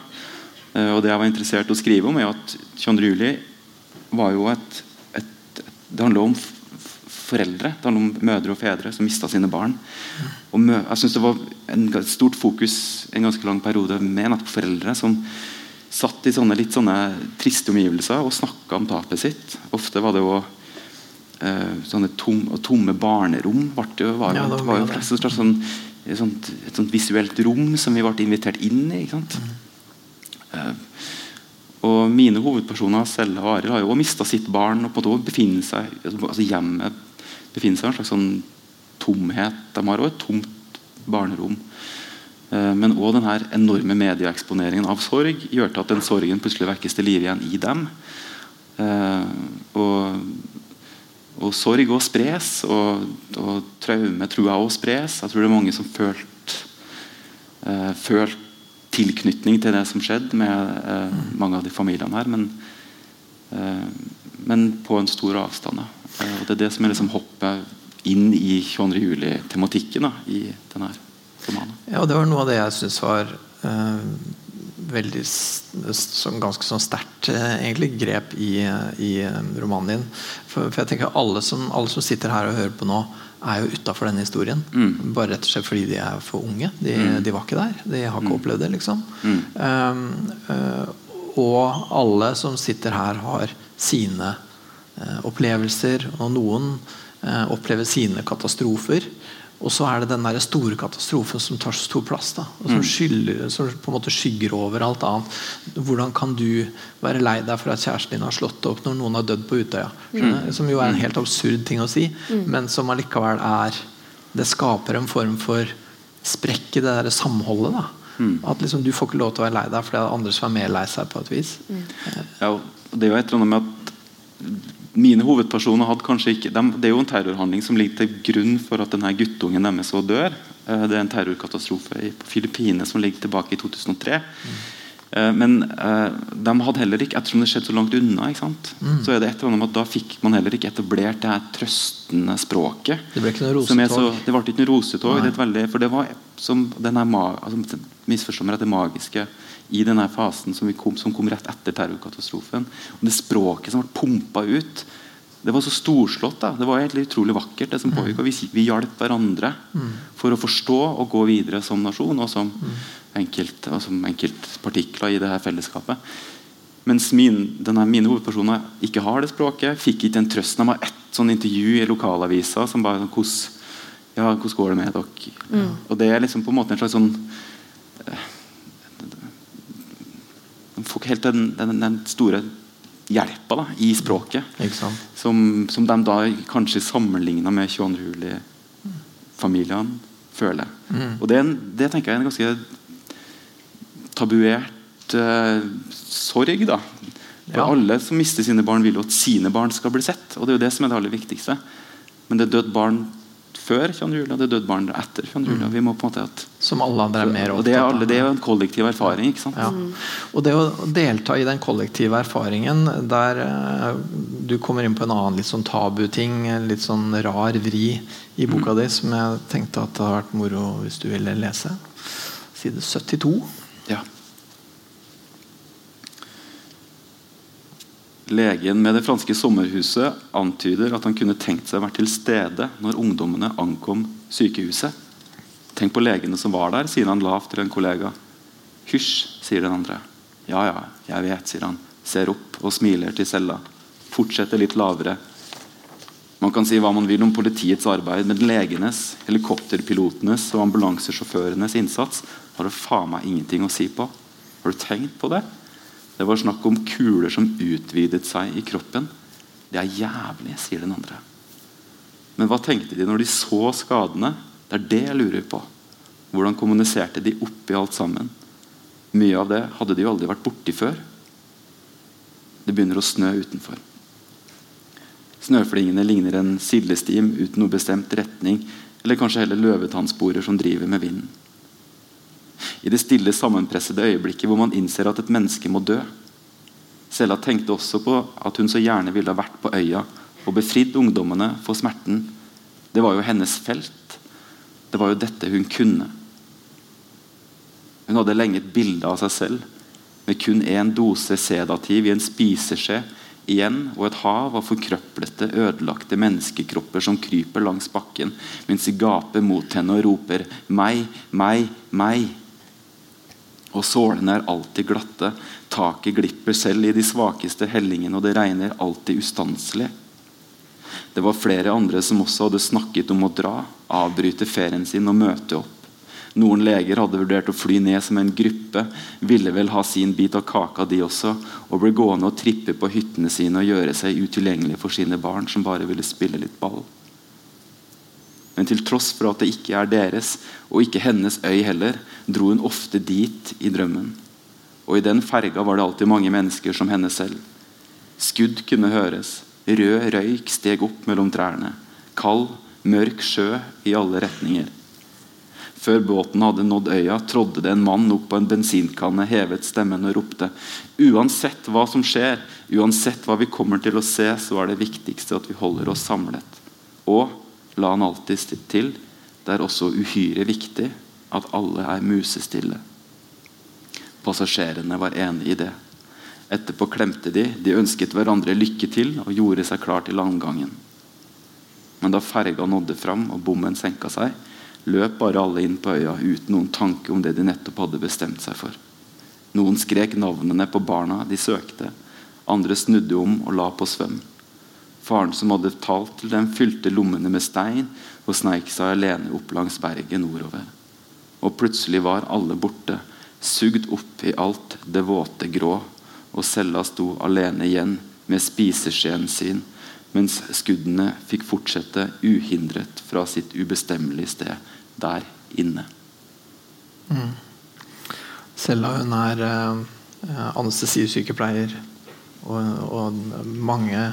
Eh, og Det jeg var interessert i å skrive om, er at 22. juli var jo et, et, et Det handler om foreldre. Det handler om mødre og fedre som mista sine barn. Og mø, jeg synes Det var en ga- stort fokus en ganske lang periode med nettopp foreldre som satt i sånne litt sånne triste omgivelser og snakka om tapet sitt. Ofte var det jo eh, sånne tom, tomme barnerom. Det, var, Ja, det var var jo mye et sånn, et, sånt, et sånt visuelt rom som vi ble invitert inn i. ikke sant? Eh, og mine hovedpersoner, Selle og Arild, har jo mista sitt barn. og på en måte befinner seg, altså Hjemmet befinner seg i en slags sånn tomhet. De har også et tomt barnerom. Eh, Men òg denne enorme medieeksponeringen av sorg gjør til at den sorgen plutselig vekkes til live igjen i dem. Eh, og, og sorg òg spres, og, og traume tror jeg òg spres. Jeg tror det er mange som følte uh, følt tilknytning til det som skjedde med eh, mange av de familiene her. Men, eh, men på en stor avstand. Eh, og Det er det som er liksom hoppet inn i 22. juli-tematikken i denne romanen. Ja, Det var noe av det jeg syns var eh, veldig sånn, ganske sånn sterkt egentlig grep i, i romanen din. For, for, jeg tenker alle som, alle som sitter her og hører på nå, er jo utafor denne historien. Mm. Bare rett og slett fordi de er for unge. De, mm. de var ikke der. De har ikke mm. opplevd det. liksom um, uh, Og alle som sitter her, har sine uh, opplevelser. Og noen uh, opplever sine katastrofer. Og så er det den der store katastrofen som tar så stor plass. Da, og som, mm. skyller, som på en måte skygger over alt annet. Hvordan kan du være lei deg for at kjæresten din har slått opp når noen har dødd på Utøya? Mm. Som jo er en helt absurd ting å si, mm. men som allikevel er Det skaper en form for sprekk i det der samholdet. da mm. At liksom du får ikke lov til å være lei deg fordi det er andre som er mer lei seg. på et vis mm. Ja, det er jo et eller annet med at mine hovedpersoner hadde kanskje ikke de, Det er jo en terrorhandling som ligger til grunn for at denne guttungen deres så dør. Eh, det er en terrorkatastrofe på Filippinene som ligger tilbake i 2003. Mm. Men eh, de hadde heller ikke ettersom det skjedde så langt unna, mm. så er det et eller annet med at da fikk man heller ikke etablert det her trøstende språket. Det ble ikke noe rosetog? Så, det ble ikke noe rosetog. Det veldig, for det var som denne, altså, misforstå meg det magiske i denne fasen som, kom, som kom rett etter terrorkatastrofen. Og det språket som ble pumpa ut, det var så storslått. da, Det var egentlig utrolig vakkert. det som mm. pågikk, og Vi, vi hjalp hverandre mm. for å forstå og gå videre som nasjon og som, mm. enkelt, og som enkeltpartikler i det her fellesskapet. Mens min, denne, mine hovedpersoner ikke har det språket. Fikk ikke en trøst. De har ett sånn intervju i lokalavisa som bare hvordan, ja, 'Hvordan går det med dere?' Mm. Og Det er liksom på en måte en slags sånn eh, får ikke helt den, den, den store hjelpa da, i språket. Som, som, de da kanskje sammenligna med 22. juli-familiene føler. Mm. Og det, det, tenker jeg er en ganske tabuert uh, sorg. da For ja. Alle som mister sine barn, vil jo at sine barn skal bli sett. Og det er jo det som er det aller viktigste. Men det er dødd barn før 22. juli, og det er dødd barn etter 22. juli. Mm. Vi må på en måte at, Som alle andre er mer opptatt av. Det, det, er jo en kollektiv erfaring. ikke sant? Ja. Og det å delta i den kollektive erfaringen der uh, du kommer inn på en annen litt sånn tabuting, litt sånn rar vri i boka mm. di, som jeg tenkte at det hadde vært moro hvis du ville lese. Side 72. Ja. Legen med det franske sommerhuset antyder at han kunne tenkt seg å være til stede når ungdommene ankom sykehuset. Tenk på legene som var der, sier han lavt til en kollega. Hysj, sier den andre. Ja, ja, jeg vet, sier han. Ser opp og smiler til cella. Fortsetter litt lavere. Man kan si hva man vil om politiets arbeid, men legenes, helikopterpilotenes og ambulansesjåførenes innsats har det faen meg ingenting å si på. Har du tenkt på det? Det var snakk om kuler som utvidet seg i kroppen. Det er jævlig, sier den andre. Men hva tenkte de når de så skadene? Det er det jeg lurer på. Hvordan kommuniserte de oppi alt sammen? Mye av det hadde de jo aldri vært borti før. Det begynner å snø utenfor. Snøflingene ligner en sildestim uten noe bestemt retning, eller kanskje heller løvetannsporer som driver med vinden. I det stille, sammenpressede øyeblikket hvor man innser at et menneske må dø. Sella tenkte også på at hun så gjerne ville ha vært på øya og befridd ungdommene for smerten. Det var jo hennes felt. Det var jo dette hun kunne. Hun hadde lenge et bilde av seg selv med kun én dose sedativ i en spiseskje igjen og et hav av forkrøplete, ødelagte menneskekropper som kryper langs bakken mens de gaper mot henne og roper 'meg, meg, meg'. Og sålene er alltid glatte. Taket glipper selv i de svakeste hellingene, og det regner alltid ustanselig. Det var flere andre som også hadde snakket om å dra, avbryte ferien sin og møte opp. Noen leger hadde vurdert å fly ned som en gruppe, ville vel ha sin bit av kaka, de også, og ble gående og trippe på hyttene sine og gjøre seg utilgjengelige for sine barn, som bare ville spille litt ball. Men til tross for at det ikke er deres, og ikke hennes øy heller, dro hun ofte dit i drømmen. Og i den ferga var det alltid mange mennesker som henne selv. Skudd kunne høres, rød røyk steg opp mellom trærne. Kald, mørk sjø i alle retninger. Før båten hadde nådd øya, trådde det en mann opp på en bensinkanne, hevet stemmen og ropte Uansett hva som skjer, uansett hva vi kommer til å se, så er det viktigste at vi holder oss samlet. Og la han alltid til. Det er også uhyre viktig at alle er musestille. Passasjerene var enig i det. Etterpå klemte de, de ønsket hverandre lykke til og gjorde seg klar til landgangen. Men da ferga nådde fram og bommen senka seg, løp bare alle inn på øya uten noen tanke om det de nettopp hadde bestemt seg for. Noen skrek navnene på barna de søkte, andre snudde om og la på svøm. Faren som hadde talt til dem, fylte lommene med stein og sneik seg alene opp langs berget nordover. Og plutselig var alle borte, sugd opp i alt det våte grå, og cella sto alene igjen med spiseskjeen sin, mens skuddene fikk fortsette uhindret fra sitt ubestemmelige sted der inne. Mm. Sella hun er eh, anestesisykepleier, og, og mange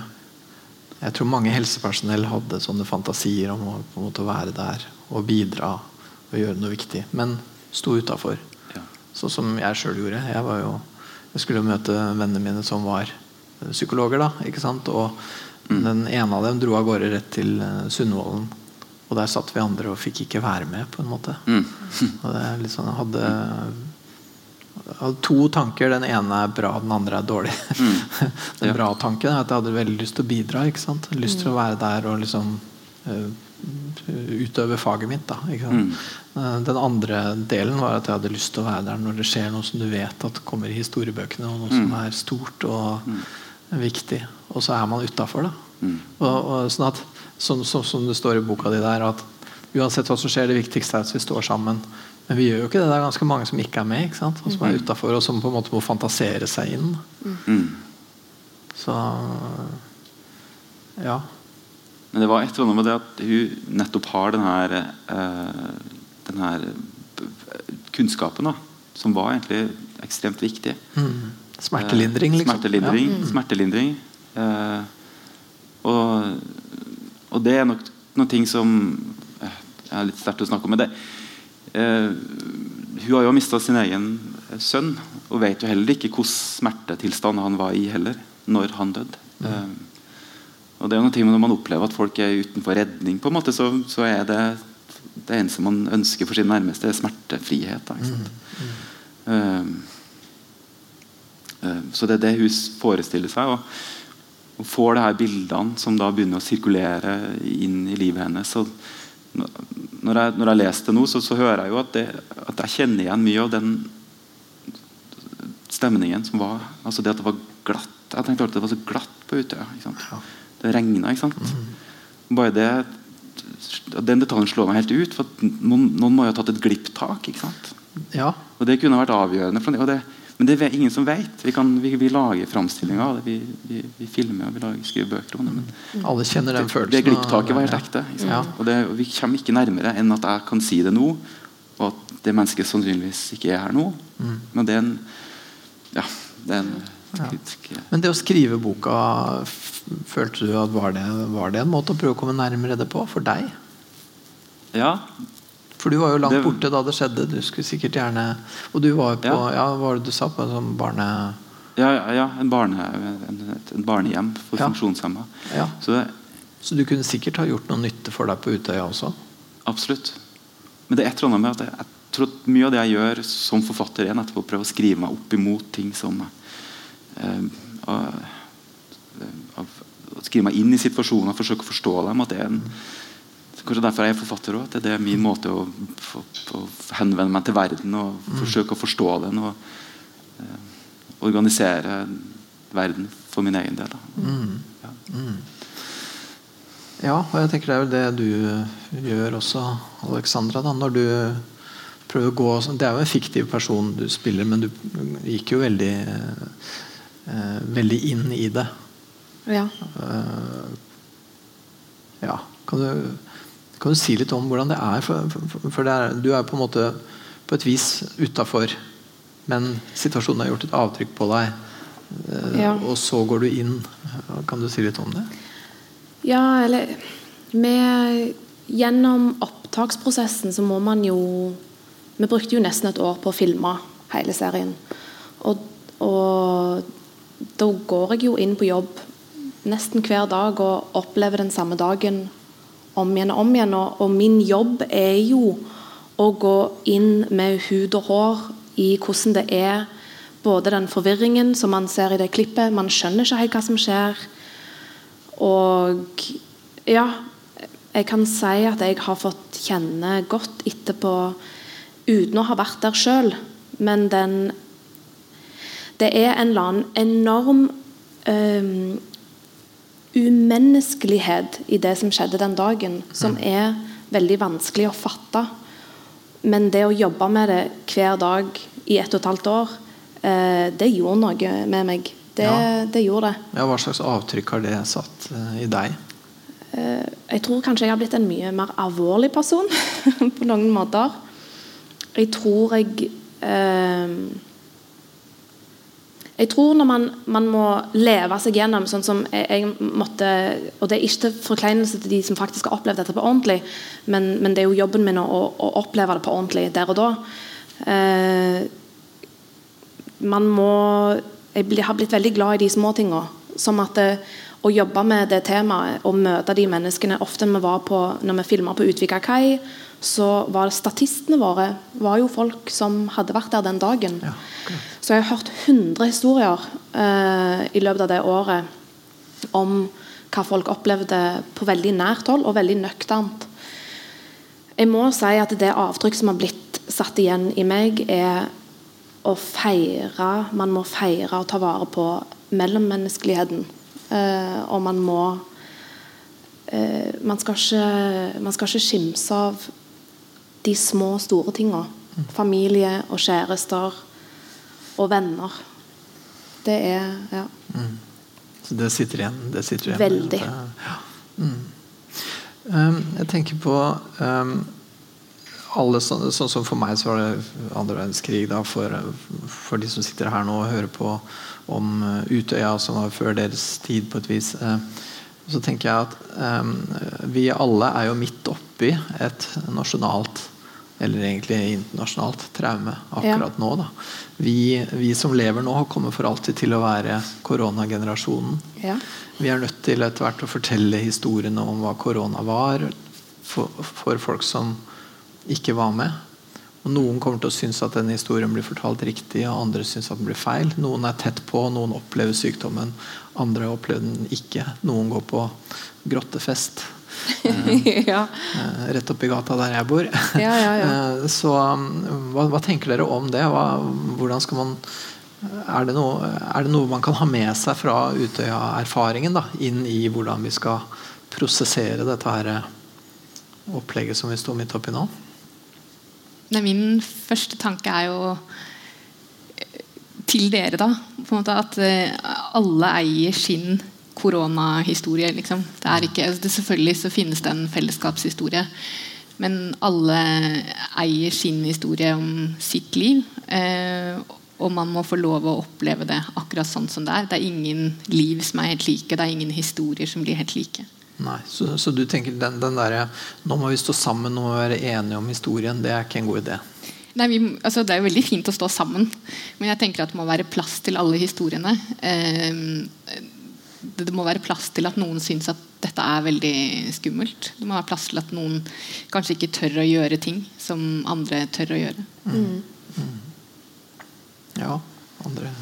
jeg tror mange helsepersonell hadde sånne fantasier om å på en måte være der og bidra og gjøre noe viktig, men sto utafor. Ja. Sånn som jeg sjøl gjorde. Jeg, var jo, jeg skulle møte vennene mine som var psykologer. da, ikke sant? Og Mm. den ene av dem dro av gårde rett til eh, Sundvolden. Og der satt vi andre og fikk ikke være med, på en måte. Mm. Og det er litt sånn, jeg hadde, jeg hadde to tanker. Den ene er bra, den andre er dårlig. Mm. den Ja. bra tanken er at jeg hadde veldig lyst til å bidra. Ikke sant? Lyst til å være der og liksom eh, utøve faget mitt. Da? Mm. Eh, Den andre delen var at jeg hadde lyst til å være der når det skjer noe som du vet at kommer i historiebøkene, og noe som Mm. er stort og viktig. Og så er man utafor, da. Mm. Og, og sånn at, som, som, som det står i boka di der, at uansett hva som skjer, det viktigste er at vi står sammen. Men vi gjør jo ikke det. Det er ganske mange som ikke er med, ikke og som er utafor, og som på en måte må fantasere seg inn. Mm. Så ja. Men det var et eller annet med det at hun nettopp har den her, eh, den her kunnskapen da, som var egentlig ekstremt viktig. Mm. Smertelindring, Eh, liksom. Smertelindring. Ja. smertelindring. Eh, og, og det er nok noen ting som eh, er litt sterkt å snakke om. Men det, eh, hun har jo mista sin egen sønn, og vet jo heller ikke hvilken smertetilstand han var i heller, når han døde. Eh, og det er noe Når man opplever at folk er utenfor redning, på en måte, så, så er det det eneste man ønsker for sin nærmeste, er smertefrihet. Da, sant? um, eh, så det er det hun forestiller seg. Og, og får det her bildene som da begynner å sirkulere inn i livet hennes. Så når jeg, når jeg leser det nå, så, så hører jeg jo at, det, at jeg kjenner igjen mye av den stemningen som var altså Det at det var glatt. Jeg tenkte alltid det var så glatt på Utøya. ikke sant? Det regna, ikke sant. Bare det Den detaljen slår meg helt ut. For noen, noen må jo ha tatt et glipptak. ikke sant? Ja. Og det kunne vært avgjørende. For, det, men det er ingen som vet. Vi, kan, vi, vi lager framstillinger av det. Vi, vi, vi filmer og vi lager, skriver bøker om det. Men Alle kjenner den følelsen. det glipptaket var helt ekte. Ja. Og det, og vi kommer ikke nærmere enn at jeg kan si det nå, og at det mennesket sannsynligvis ikke er her nå. Mm. Men det er en Ja. Det er en Ja. Men det å skrive boka, følte du at var det, var det en måte å prøve å komme nærmere det på for deg? Ja. For du var jo langt Det- borte da det skjedde. Du skulle sikkert gjerne Og du var jo på Ja. ja. hva var det du sa på en sånn barne... Ja, ja, ja en, barne, en, en barnehjem for funksjonshemma. Ja. Så det, Så du kunne sikkert ha gjort noe nytte for deg på Utøya også? Absolutt. Men det er et eller annet med at jeg, jeg tror at mye av det jeg gjør som forfatter, er nettopp å prøve å skrive meg opp imot ting som Å skrive meg inn i situasjoner, forsøke å forstå dem. At det er en, kanskje derfor jeg er forfatter òg. Det er min måte å, å, å henvende meg til verden og forsøke å forstå den. Og eh, organisere verden for min egen del. Mm. Ja. Mm. Ja, og jeg tenker det er vel det du gjør også, Alexandra. Da, når du prøver å gå sånn- Det er jo en fiktiv person du spiller, men du gikk jo veldig eh, Veldig inn i det. Ja. Eh, ja. Kan du, kan du si litt om hvordan det er? For, for, for det er, du er på en måte på et vis utafor, men situasjonen har gjort et avtrykk på deg. eh, Ja. Og så går du inn. Kan du si litt om det? Ja, eller med, Gjennom opptaksprosessen så må man jo Vi brukte jo nesten et år på å filme hele serien. Og, og da går jeg jo inn på jobb nesten hver dag og opplever den samme dagen om igjen og om igjen. Og, og min jobb er jo å gå inn med hud og hår i hvordan det er både den forvirringen som man ser i det klippet, man skjønner ikke helt hva som skjer. Og ja, jeg kan si at jeg har fått kjenne godt etterpå uten å ha vært der sjøl. Men den Det er en eller annen enorm um, umenneskelighet i det som skjedde den dagen, som mm. er veldig vanskelig å fatte. Men det å jobbe med det hver dag i ett og et halvt år, uh, det gjorde noe med meg. Det, ja. det, gjorde det. Ja, hva slags avtrykk har det satt uh, i deg? Uh, jeg tror kanskje jeg har blitt en mye mer alvorlig person på noen måter. Jeg tror jeg eh, jeg tror når man, man, må leve seg gjennom sånn som jeg, jeg, måtte Og det er ikke til forkleinelse til de som faktisk har opplevd dette på ordentlig, men, men det er jo jobben min å, å, oppleve det på ordentlig der og da. Eh, man må Jeg har blitt veldig glad i de små tinga. Som at eh, å jobbe med det temaet og møte de menneskene Ofte vi var på, når vi filma på Utvika kai, så var statistene våre var jo folk som hadde vært der den dagen. Ja, okay. Så jeg har hørt 100 historier eh, i løpet av det året om hva folk opplevde på veldig nært hold og veldig nøkternt. Jeg må si at det avtrykk som har blitt satt igjen i meg, er å feire Man må feire og ta vare på mellommenneskeligheten. Eh, og man må eh, man, skal ikke, man skal ikke skimse av de små, store tinga. Familie og kjærester og venner. Det er Ja. Mm. Så det sitter igjen? Det sitter igjen. Veldig. Ja. Mm. Um, jeg tenker på um, alle sånn, sånn som For meg så var det andre verdenskrig. Da, for, for, de som sitter her nå og hører på om uh, Utøya, som var før deres tid, på et vis. Uh, så tenker jeg at um, vi alle er jo midt oppi et nasjonalt eller egentlig internasjonalt traume akkurat ja. nå. Vi, vi, som lever nå, kommer for alltid til å være koronagenerasjonen. Ja. Vi er nødt til etter hvert å fortelle historiene om hva korona var, for, for, folk som ikke var med. Og Noen kommer til å synes at denne historien blir fortalt riktig, og andre synes at den blir feil. Noen er tett på, noen opplever sykdommen, andre opplever den ikke. Noen går på grottefest ja. Eh, rett oppi gata der jeg bor. ja, ja, eh, så hva, hva, tenker dere om det? Hva, hvordan skal man er det, noe, er det, noe, man kan ha med seg fra Utøya-erfaringen inn i hvordan vi skal prosessere dette her eh, opplegget som vi står midt oppi nå? Nei, min første tanke er jo til dere, da. At alle eier sin koronahistorie. Liksom. Det er ikke, altså, det, selvfølgelig så finnes det en fellesskapshistorie. Men alle eier sin historie om sitt liv. Eh, og man må få lov å oppleve det akkurat sånn som det er. Det er ingen liv som er helt like. Det er ingen historier som blir helt like. Nei, Så, så du tenker den, den der, Nå må vi stå sammen og være enige om historien. Det er ikke en god idé? Nei, vi, altså Det er veldig fint å stå sammen, men jeg tenker at det må være plass til alle historiene. Eh, det må være plass til at noen syns at dette er veldig skummelt. Det må være plass til at noen kanskje ikke tør å gjøre ting som andre tør å gjøre. Mm. Mm. Ja, andre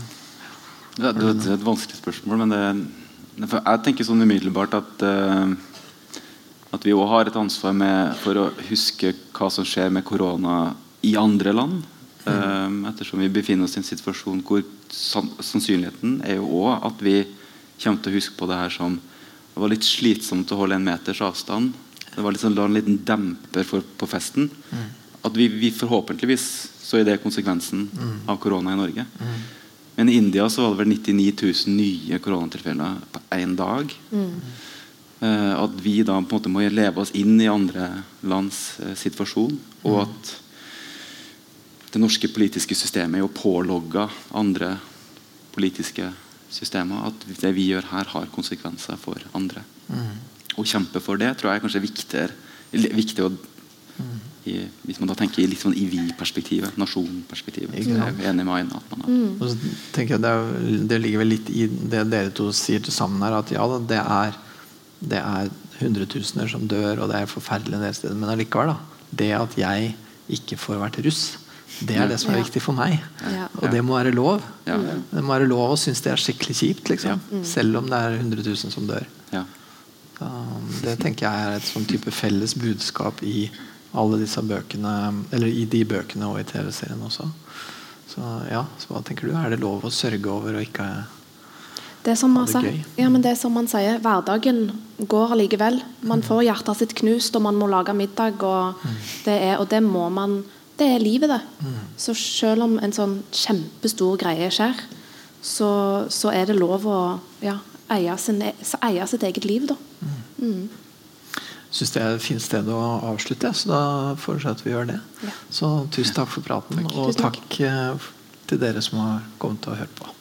det, er, det, er et vanskelig spørsmål, men det, jeg tenker sånn umiddelbart at uh, at vi òg har et ansvar med, for å huske hva som skjer med korona i andre land. Um, ettersom vi befinner oss i en situasjon hvor sannsynligheten er jo òg at vi kommer til å huske på det her som Det var litt slitsomt å holde en meters avstand. Det var liksom, en liten demper for, på festen. Mm. At vi, vi, forhåpentligvis så er det konsekvensen mm. av korona i Norge. Mm. Men i India så var det vel 99 000 nye koronatilfeller på én dag. Uh, at vi da på en måte må leve oss inn i andre lands uh, situasjon. Og at det norske politiske systemet er jo pålogga andre politiske systemet at det vi gjør her, har konsekvenser for andre. Mm. Å kjempe for det tror jeg er kanskje viktigere, viktig å, mm. i, hvis man da tenker i litt sånn i vi-perspektivet, nasjonperspektivet. Så jeg er enig med Aina. At man har. Mm. Og så tenker jeg det, er, det, ligger vel litt i det dere to sier til sammen her, at ja, det er, det er hundretusener som dør, og det er forferdelig en del steder. Men allikevel, da. Det at jeg ikke får vært russ, Det er det som er Ja. viktig for meg. Ja. Og det må være lov. Ja. Det må være lov å synes det er skikkelig kjipt, liksom. selv om det er 100 000 som dør. Ja. Um, Det tenker jeg er et sånn type felles budskap i alle disse bøkene Eller i de bøkene og i TV-serien også. Så ja, så hva tenker du? Er det lov å sørge over og ikke Det er som, Ha man, det sa- gøy. ja, men det er som man sier, hverdagen går allikevel. Man får hjertet sitt knust, og man må lage middag. Og det, er, og det må man Det er livet, det. Så selv om en sånn kjempestor greie skjer, så, så er det lov å ja, eie, sin, e- eie sitt eget liv, da. Mm. syns det er et fint sted å avslutte, så da at vi gjør det. Ja. Så tusen takk for praten, og takk. takk eh, til dere som har kommet og hørt på.